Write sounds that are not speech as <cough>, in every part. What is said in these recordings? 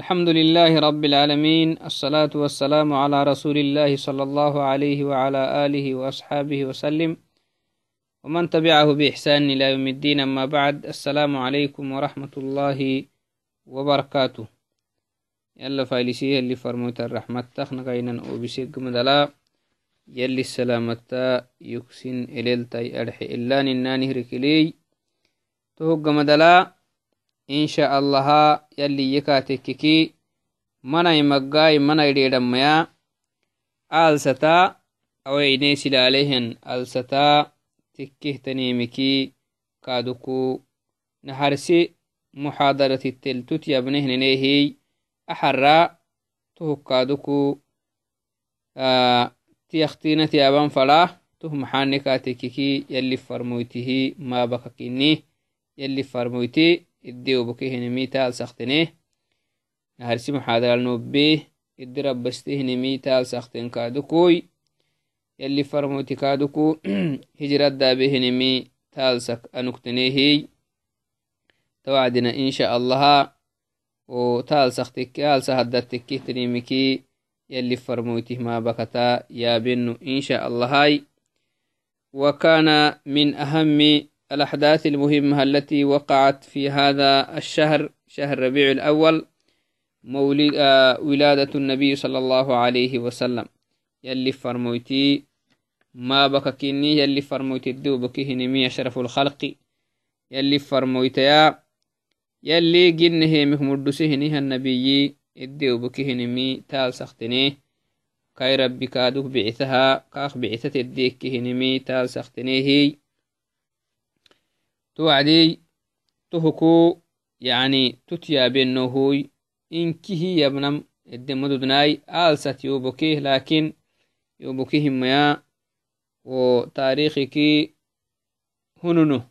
الحمد لله رب العالمين الصلاة والسلام على رسول الله صلى الله عليه وعلى آله وأصحابه وسلم ومن تبعه بإحسان إلى يوم الدين أما بعد السلام عليكم ورحمة الله وبركاته يلا فايلسيه اللي فرموت الرحمة تخنق أينا وبسيق مدلا يلي السلامة يكسن إليلتي أرحي إلا نناني ركلي تهق مدلا إن شاء الله يلي يكاتككي مناي مقاي مناي ديدميا آلستا أو إنيسل عليهن آلستا تكيه تنيمكي كادوكو نهارسي محاضرة التلتوت يبنه نيهي أحرى تهو كادوكو آه تيختينة يابان فلا تهو محانكاتككي يلي فرمويته ما بككيني يلي فرمويتي iddiobokehini taal sakteneh naharsi maxaadaral nobbeh iddi rabbastehini taal sakten kaadukoy yalli farmoti kaaduku hijraddabehinimi taalsak anuktenehiy tawacdina insha allaha o taalsaktekke aalsa haddatekehtenimiki yalli farmoytih maabakata yaabenu insha allahay وكان من أهم الأحداث المهمة التي وقعت في هذا الشهر شهر ربيع الأول مولد آه ولادة النبي صلى الله عليه وسلم. يلي فرمويتي ما بككيني يلي فرمويتي الدو بكهنمي أشرف الخلق. يلي فرمويتيا يلي جنه مهمدسهنها النبي الدو بكهنمي تال سختنيه كاي ربي كادوك بعثها كاخ بعثة الديك كهنمي تال سختنيه توعدي تهكو يعني تتيابنهوي إنكه يبنم الدمدودناي آلست يوبكيه لكن يوبكيه ميا وتاريخك هننو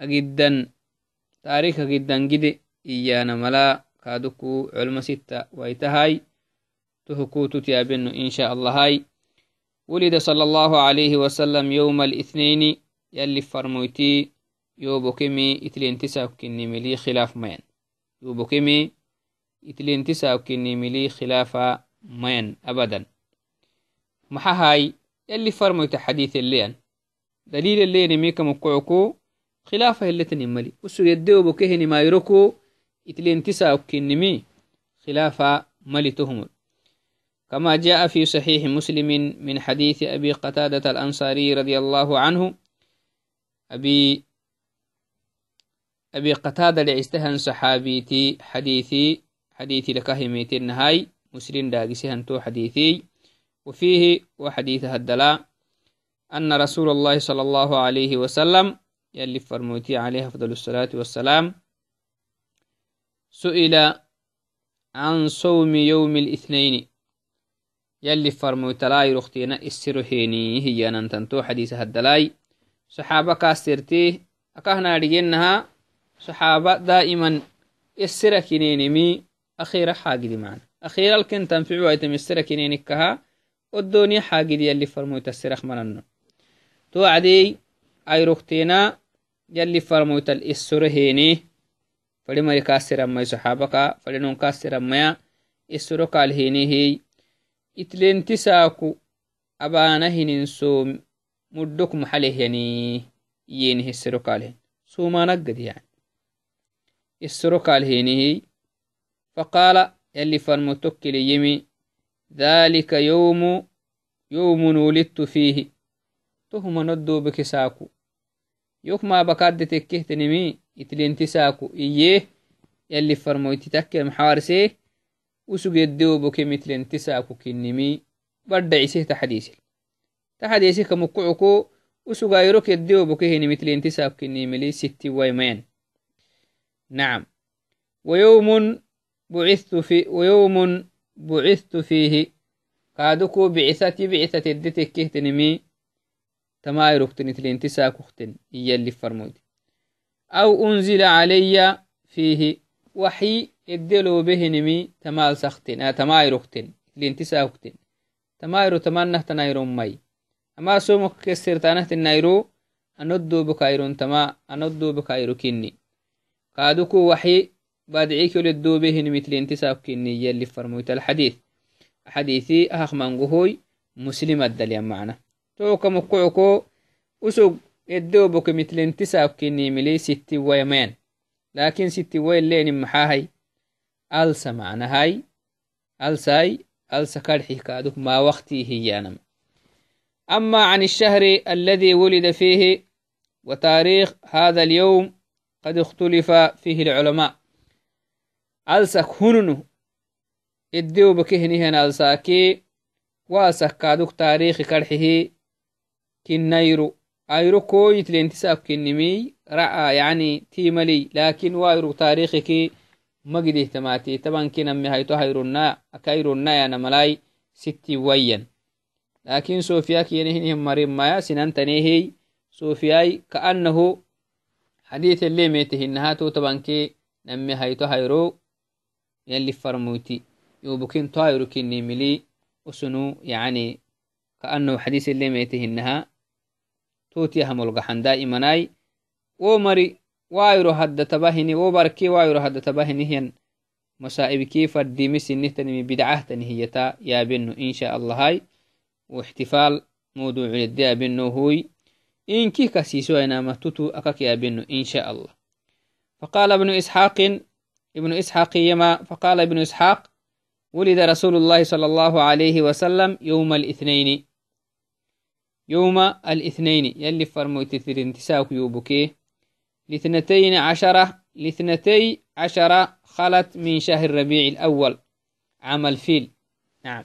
أجدا تاريخ جدا جد إيانا ملا كادوكو علم ستة ويتهاي. تهكو تتيابنو إن شاء الله هاي. ولد صلى الله عليه وسلم يوم الاثنين يلي فرمويتي. خلاف مين أبدا محاهاي يلي فرمويت حديث الليان دليل الليان ميكا مقعكو خلافة اللي ملي وسو يديو بكهني ما يركو إتلينتساوكني مي خلافة ملي تهمل كما جاء في صحيح مسلم من حديث أبي قتادة الأنصاري رضي الله عنه أبي أبي قتادة لعستهن صحابيتي حديثي حديثي لكهميتي النهاي مسلم داقسهن تو حديثي. وفيه وحديث الدلاء أن رسول الله صلى الله عليه وسلم يلي فرموتي عليه أفضل الصلاة والسلام سئل عن صوم يوم الاثنين. يلي فرموت لا يرختينا السرهيني هي ننتنتو حديث الدلاي صحابة كاسترتي أكهنا رجينها صحابة دائما السرة كنينمي أخيرا حاجدي معنا أخيرا الكن تنفعوا أيتم السرة كنينكها والدنيا حاجدي يلي فرموت السرخ مننو توعدي أي رختينا يلي فرموت السرة هيني فلما يكاسر أما صحابك فلنون كاسر أما السرة قال هيني هي. إتلين تساكو أبانا هنين سوم مدك محله يعني ينهي السرو قاله سوما نقد يعني. السرو قال هينه فقال يلي فرمتك ليمي ذلك يوم يوم ولدت فيه. تهم ندو بكساكو يوك ما بكاد تكيه تنمي إتلين ساكو إيه يلي فرمويتي تكي محارسيه وسوق يدو بكي مثل ساكو كنمي نعم. ويوم بعثت في ويوم بعثت فيه. كادوكو بعثتي بعثة الدتك كهتنمي تمايرك تنتل انتساك اختن إيا اللي فرمود أو أنزل علي فيه. وحي إدلو بهنمي تمال سختن. آه تمايركتن لانتساكتن تمايرو تمنه تنايرو مي. ama somok kesirtanahtinairu anoddo bakairun tama anoddo bakairu kinni kaaduku waxi بادعيك للدوبهن مثل انتساب كني يلي فرموت الحديث. حديثي أخ منقهوي مسلم الدليل معنا. توك مقعكو أسوق الدوبك مثل انتساب كني ملي ستي ويمان لكن ستي وين لين محاهي. ألسى معنا هاي. ألساي. ألسى كرحي كادوك ما وقتي هيانم أما عن الشهر الذي ولد فيه وتاريخ هذا اليوم قد اختلف فيه العلماء. ألسك هننو؟ إديو بكهنهن ألساكي واسك كادوك تاريخ كرحه. كنيرو أيرو كويت لانتساب كنمي رأى يعني تيملي لكن وأيرو تاريخك مجد اهتماتي. طبعا كنا مهيتو هيرونا أكايرونا يا نملاي ستي وين. لكن صوفيا كينهن مريم مايا سنان تنيهي صوفياي كأنه يلي فرموتي يوبكين طايرو كني ملي وسنو يعني كأنه حديث اللي ميتهنها توتي همولغحن دائمناي ومري وايرو هد تباهني وبركي وايرو هد تباهني هين مصائب كيف الديمي سنه بدعه تنهيتا يا بنو إن شاء الله هاي واحتفال موضوع الديا بنو هوي إن كي كسيسو أنا متوتو أكاك يا بنو إن شاء الله. فقال ابن إسحاق ابن إسحاق يما فقال ابن إسحاق ولد رسول الله صلى الله عليه وسلم يوم الاثنين. يوم الاثنين يلي فرموت انتساك يوبكي لاثنتين عشرة لاثنتي عشرة خلت من شهر ربيع الأول. عام الفيل نعم.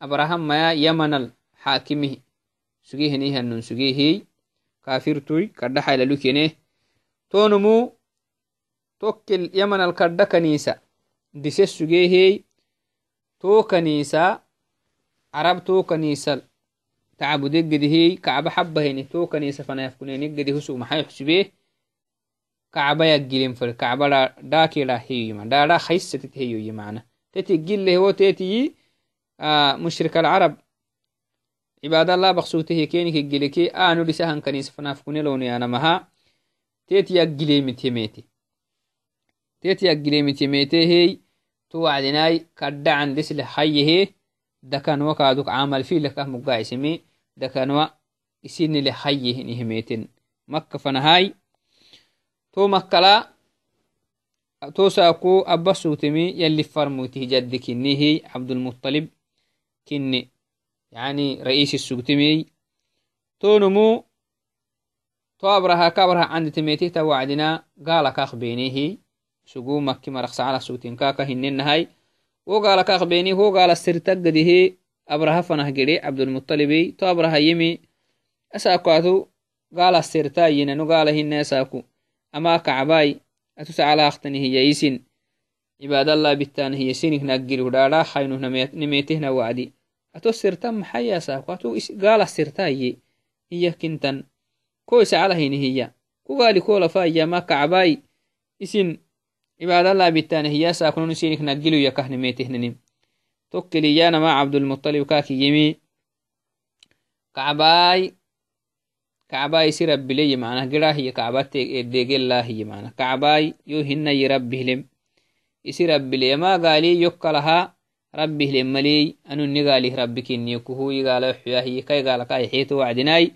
كاهي سنة تحت وحتكي عامل فيلك يا نهني وقتي الدوبكم عامل فيلك يا نهني نمي أبراهام ما معروف كتنيه يلي سورة الفيل اللي هو بسيها النموي أبراهام ما يمن الحاكمه سجيه نيه النون سجيه كافرتوي كرد حيل لكينه تونمو توكل يمن مشرك العرب. عباد الله بخصوته كينك الجلكي آنو لسهن كنيسة فنا يفكني لوني أنا مها. تتي يقلي متيميتي تتي يقلي متيميتي هي توعدناي كدا عن دسل حيه دكان وكادوك عمل فيه لك مقايسمي دكانوا isini le hayye hinihimeten makka fanahay to makkala to saaku abba suutemi yalli farmuyti jaddi kinnihi abdulmuطalib kinni yani raisi sugtemi tonumu to abraha ka abraha canditemeti ta wacdina gaala kaaq benihi sugu makki maraqsacala sugtinkaka hinnenahay wo gaala kaaq beni ho gaala sirtaggadihi abraha fanah gede abdulmuطalibi to abraha yemi asakuatu gala sertayinanu gala hina asaku ama kacbai atu sacalaaqtani hiyaisin cibaadallah bitan hiyasinik naggiri hudhadha haynu nimetehna wacdi ato sirta maxayasako ato sirtaye iya kintan. Ko isacalahini hiya. Kugaali kolafayama kacbai isin cibada laabitane hiyasakunon isinik nagiluya kahnemetehnenim tokkiliyanama cabdulmuطalib kakiyimi kacbai kacbai isi rabbileye manah gida hiye kacbadeegela kacbai yo hinayi rabbihlem isi rabbileyama gaali yokkalaha rabbihlem maley anuni galih rabbi kiniyekuhuyi gala xuyahiye kai gala ka ixeto wacdinai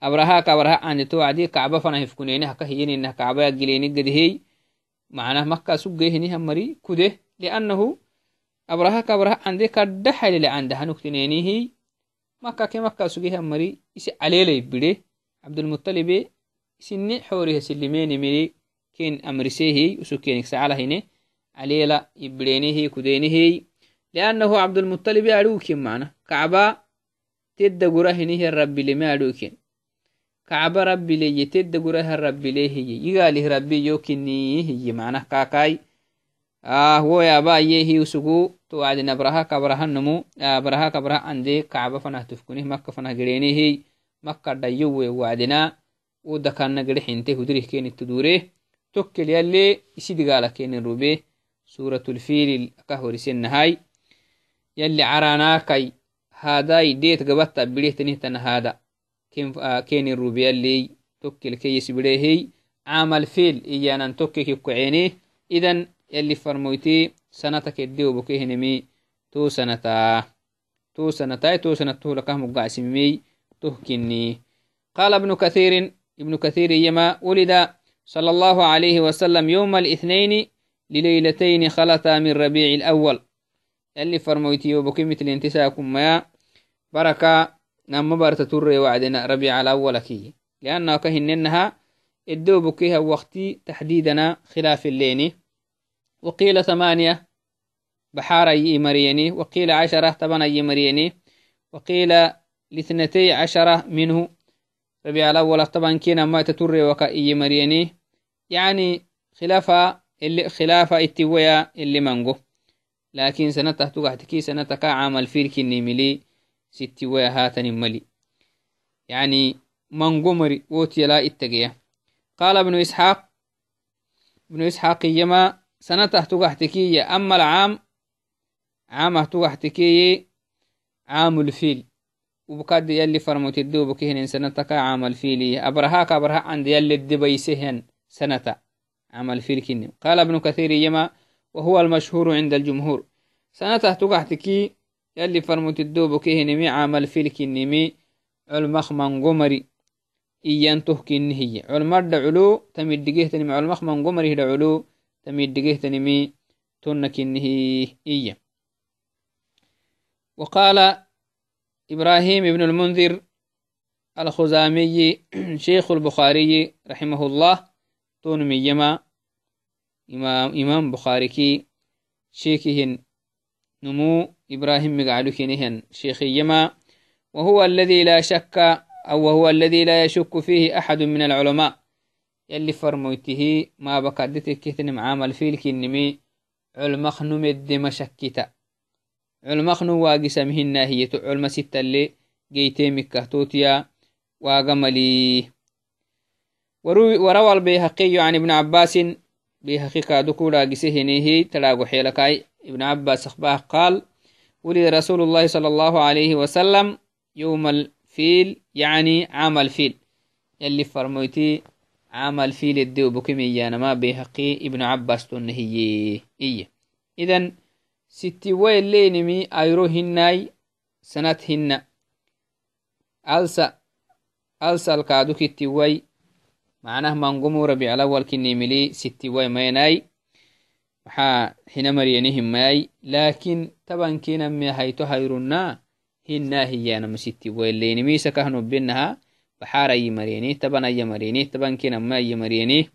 abraha ka abraha anito wacdi kacba fana hifkuneni haka hiyeninah kacba yagileni gadihey macnah makka suggeehiniha mari kude liannahu abraha ka abraha ande kadda haylele ande hanuktinenihi makka ke makka sugeha mari isi caleley bide cabdulmuطalibe isini xoorihe silimeni miri ken amrisehi usukenik sacalahine calela ibidenihi kudenihi liannahu cabdulmuطalibe aduuken mana kacba tedda gurahinihe rabbileme aduuken kacba rabbileye tedda guraha rabbilehiye yigalih rabbi yo kinihiye manah kakai ah wo yabaye hiusugu to wacdin abraha kabrahanmu abraha kabrah ande kacba fanah tufkunih makka fanah gerenehi makka dhayowe wacdina udakanna gere xinte hudrih kenitudure tokkel yalle isidigala kenin يلي عراناكي هاداي ديت قبطة بليه تنهتن هادا. كين, آه، الروبي اللي توكي الكيس بليهي عامل فيل إيانا توكي كيكو عينيه إذن يلي فرمويتي سنتك الديو بكيه نمي تو سنتا. تو سنتا تو سنتا تو لكه مقاسمي. توكيني قال ابن كثير ابن كثير يما ولد صلى الله عليه وسلم يوم الاثنين لليلتين خلتا من ربيع الأول. يلي فرمويتي وبكي مثل انتساكم ما بركة نما برت تري وعدنا ربيع الأول كي. لأنه كهننها الدو بكيها وقتي تحديدنا خلاف الليني. وقيل ثمانية بحار أي مريني. وقيل عشرة طبعا أي مريني. وقيل لاثنتي عشرة منه ربيع الأول طبعا كينا ما تتري وكا إي مريني. يعني خلافة اللي خلافة اتويا اللي منغو. لكن سنته تقعتكي سنتك عمل فيل كني ملي ستويا هاتني ملي يعني منغو مري ووتي لا اتقيا. قال ابن إسحاق ابن إسحاق يما سنته تقعتكي أما العام عامه تقعتكي عام الفيل. وبكاد يلي فرموت الدو بكهن سنتك عام الفيل. أبرهاك يما وهو المشهور عند الجمهور. سنته تقعتكي يلي فرموت الدو بكهن مي عام الفيل كنمي علمخ من قمري إيان تهكين هي علمر علو تميد دقيهتنمي علمخ من قمري علو تميد دقيهتنمي تنكنه إيا وقال إبراهيم بن المنذر الخزامي <clears throat> شيخ البخاري رحمه الله تون ميما. إمام بخاري شيخهن نمو إبراهيم مقعدكنهن شيخيما وهو الذي لا شك أو وهو الذي لا يشك فيه أحد من العلماء. يلي فرمويته ما بكدتك كتن معامل فيلك النمي علمخ نمد مشكتا علمخنو waagisamhinna hiyeto culma sittalle geytemikahtotiya waagamali وروى البيهقي عن ابن عباس بيهقي كادو كودا جسهنيه تلاقو حيلكاي. ابن عباس أخباه قال ولد رسول الله صلى الله عليه وسلم يوم الفيل يعني عام الفيل. يلي فرميتي عام الفيل الدو بكمي ما بيهقي ابن عباس تنهي إيه. إذن sittiwaelenimi ayro hinai sanat hina معناه منقومو ربيع الأول كني ملي ستي وي ميناي وحا حين مريانيهم ماي. لكن طبعا كينا ما هاي تهيرونا هنا هي أنا مستي وي. اللي نمي كهنو بينها بحار أي مريني. طبعا أي مريني. طبعا كينا ما أي مريني.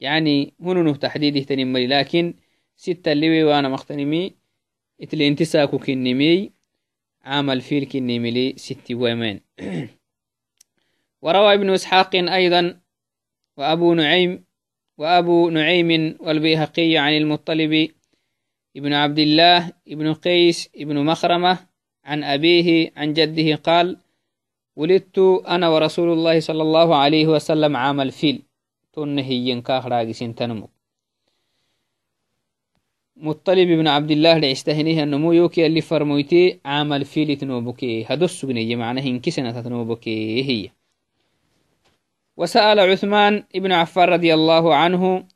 يعني هنو نو تحديده تنمري لكن ستة اللي وأنا مختنمي اتلي انتساكو كني مي. عامل فيل كني ملي ستي واي <clears throat> وروى ابن إسحاق أيضا وأبو نعيم وأبو نعيم والبيهقي عن المطلب ابن عبد الله ابن قيس ابن مخرمة عن أبيه عن جده قال ولدت أنا ورسول الله صلى الله عليه وسلم عام الفيل. تنهي ينكاخ راقسين تنمو مطلب بن عبد الله لعستهنيه النمو يوكي اللي فرمويتي عمل فيلي تنوبكي. هدوس سجنية معناه إنكسنة تنوبكي هي. وسأل عثمان بن عفان رضي الله عنه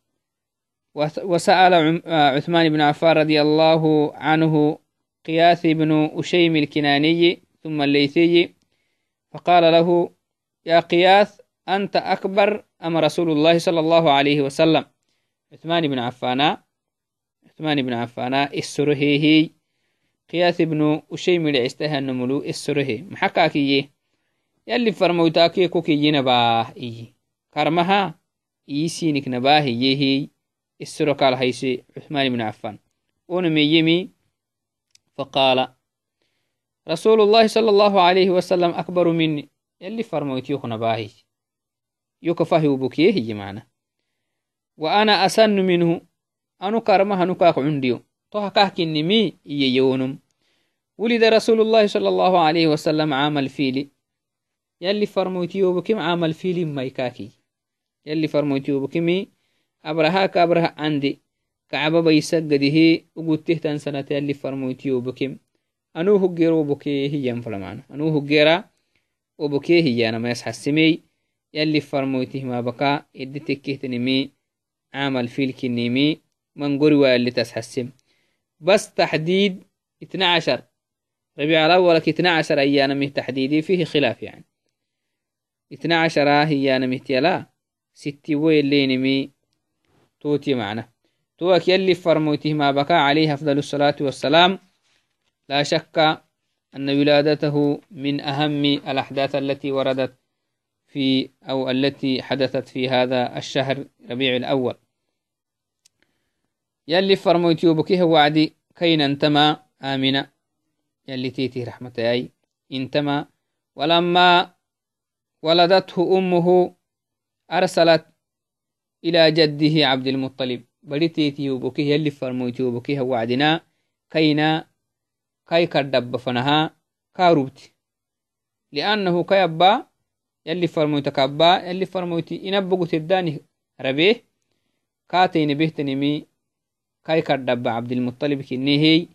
وسأل عثمان بن عفان رضي الله عنه قياث بن أشيم الكناني ثم الليثي فقال له يا قياث أنت أكبر أم رسول الله صلى الله عليه وسلم؟ عثمان بن عفان عثمان بن عفان السرهي قياس بن أشيم لعستها النملو السرهي محكاكي. إيه كرمها إيسينك نباه يهي السرقال هيسي عثمان بن عفان ونمي يمي فقال رسول الله صلى الله عليه وسلم أكبر مني يلي فرموت يوك نباهي يوك فهي وبكيه معنا وأنا أسن منه anu karma hanukaak cundiyo toha kahkinimi iyeyewonum ولد رسول الله صلى الله عليه وسلم عام الفيل يلي فرموتيو بكم عام الفيل مايكاكي؟ يلي فرموتيو بكمي أبرها كأبرها عندي. كعبة بيسجده وقلته تن سنة يلي فرموتيو بكم أنو هجيرو بكي هي معنا أنو هجيرا وبكي هي أنا ما يسحسمي يلي فرموتيه ما بكا إدتك تنمي عام الفيل كنيمي من قروة اللي تسحسم بس تحديد 12 ربيع الأول 12 أيام تحديدي فيه خلاف يعني. 12 هي أنا مهتيلا ستي ويلينمي توتي معنا. توك يلي فرموته ما بكى عليه أفضل الصلاة والسلام. لا شك أن ولادته من أهم الأحداث التي وردت في أو التي حدثت في هذا الشهر ربيع الأول. يلي فرموتيو بكيه وعدي كين انتما آمنة. يلي تيتي رحمة أي انتما ولما ولدته أمه أرسلت إلى جده عبد المطلب. بڑي تيتي وبكيه يلي فرموتيو بكيه وعدنا كينا كاي كردب فنها كاروبتي لأنه كيبا يلي فرمويت كابا يلي فرمويتي إنبقو تداني ربيه كاتين بهتنمي كاي كردب عبد المطلب كنيهي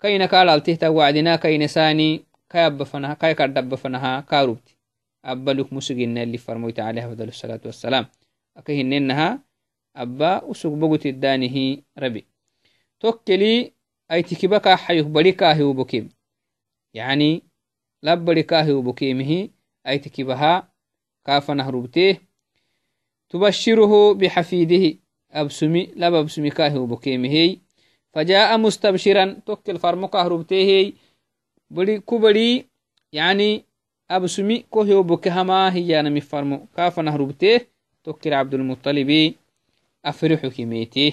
كاين قال التهتا وعدنا كاين ساني كيب فنها كاي كردب فنها كاروبتي أبلك مسجن اللي فرمويت عليه أفضل الصلاة والسلام. أكهننها أبا أسوق بقوت الدانه ربي. توكلي أي تكبكا حيوك بريكا هو بكيم يعني لبريكا هو بكيمه أي تكبها كافا نهربته تبشره بحفيده أبسمي لب أبسمي كاهو بكيمه فجاء مستبشرا توكل فرمكا هربته بدي كبري يعني أبسمي كوهو بكهما هي أنا مفرمو كافا نهربته توكل عبد المطلب أفرح كميته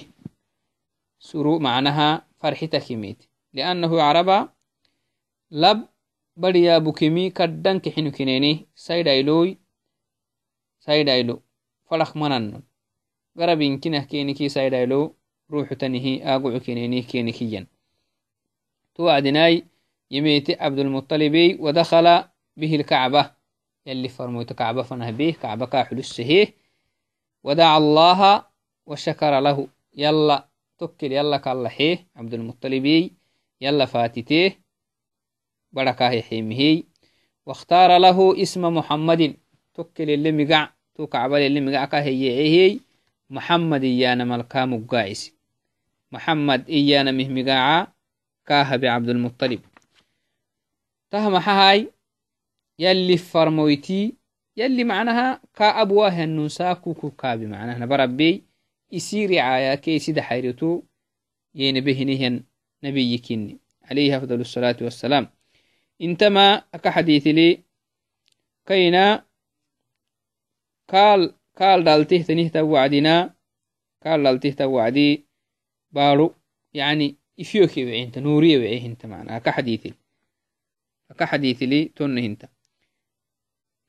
سرو معناها فرحتك ميت لأنه عربا لب بديا بكمي كدن كحنو كنيني سايدايلوي سايدايلو فرح منن غرب يمكنه كينكي سايدايلو روح تنهي آقع كنيني كينكيا توعدناي به الكعبة يلي فرموت كعبة فنه به كعبة كاحل السهيه ودعا الله وشكر له يلا تكل يلا كالحيه عبد المطلب يلا فاتته بركاه حيمه. واختار له اسم محمد تكل اللي مقع تو كعبل اللي مقع كهي محمد إيانا ملكا مقاعس. محمد إيانا مهمقاعا كاها بعبد المطلب. تهم هاي يلي فرمويتي يلي معناها كأبواه النساكو كوكابي معناها. نبربي يسير رعايا كي سيد حيرتو نبي كني عليه أفضل الصلاة والسلام. إنتما أكا حديث لي كينا قال قال دالته تنيه وعدنا قال دالته توعدي بارو. يعني إفيوكي وعي انت نورية وعيه انت معنا أكا حديث أكا حديث لي تنه انت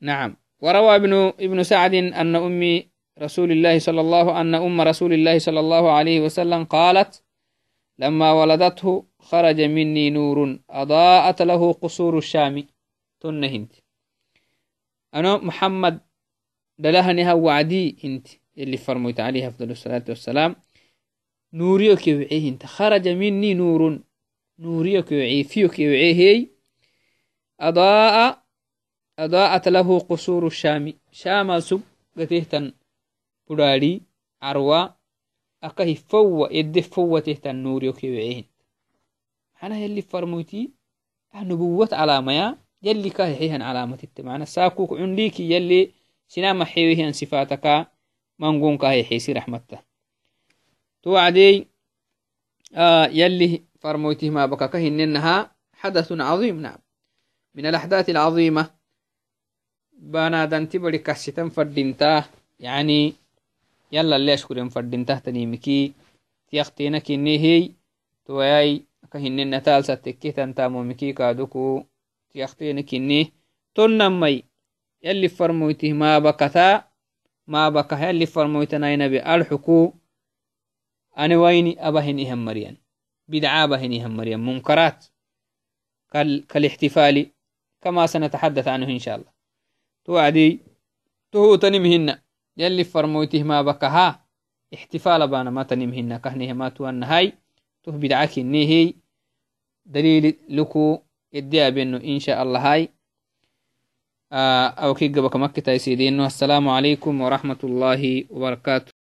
نعم. وروى ابن ابن سعد أن أمي رسول الله صلى الله أن أم رسول الله صلى الله عليه وسلم قالت لما ولدته خرج مني نور أضاءت له قصور الشام. تنهنت أنا محمد دلهنها وعدي انت اللي فرميت عليه أفضل الصلاة والسلام. نوريك يوعيه انت خرج مني نور. نوريك يوعيه فيك يوعيه أضاء أضاءت له قصور الشام. شام سب قتهتن بداري عروا أكه فوة يد فوة تهتن نوريك يوعيه أنا يلي فرموتي نبوة علامة يلي كاهيهن علامة التمعنى ساكوك عنديك يلي سنام حيوهن صفاتك منقون كاهي حيسي رحمته. توعدي آه يلي فرموته ما بكاك إنها حدث عظيم. نعم. من الأحداث العظيمة بانا دانتي بدي كسيتن فردينتا. يعني يلا اللي أشكر فردينتا تنيمكي. تيختينا كني هي. توياي كهنن نتال ستكي تنتامو مكي كادوكو. تيختينا كني تنمي يلي فرموته ما بكتا. ما بكا. يلي فرموتنا نبي ألحكو. أنا ويني أبهن إهم مريان. بدعة أبهن إهم مريان. منكرات. كال... كالاحتفال كما سنتحدث عنه إن شاء الله. توعدي تهو تنمهن يلي فرموته ما بكها احتفال بانا ما تنمهن كهنه ما توان هاي. ته بدعك هي. دليل لكو اديا بانه إن شاء الله هاي. آه أو كي قبك مكة السلام عليكم ورحمة الله وبركاته.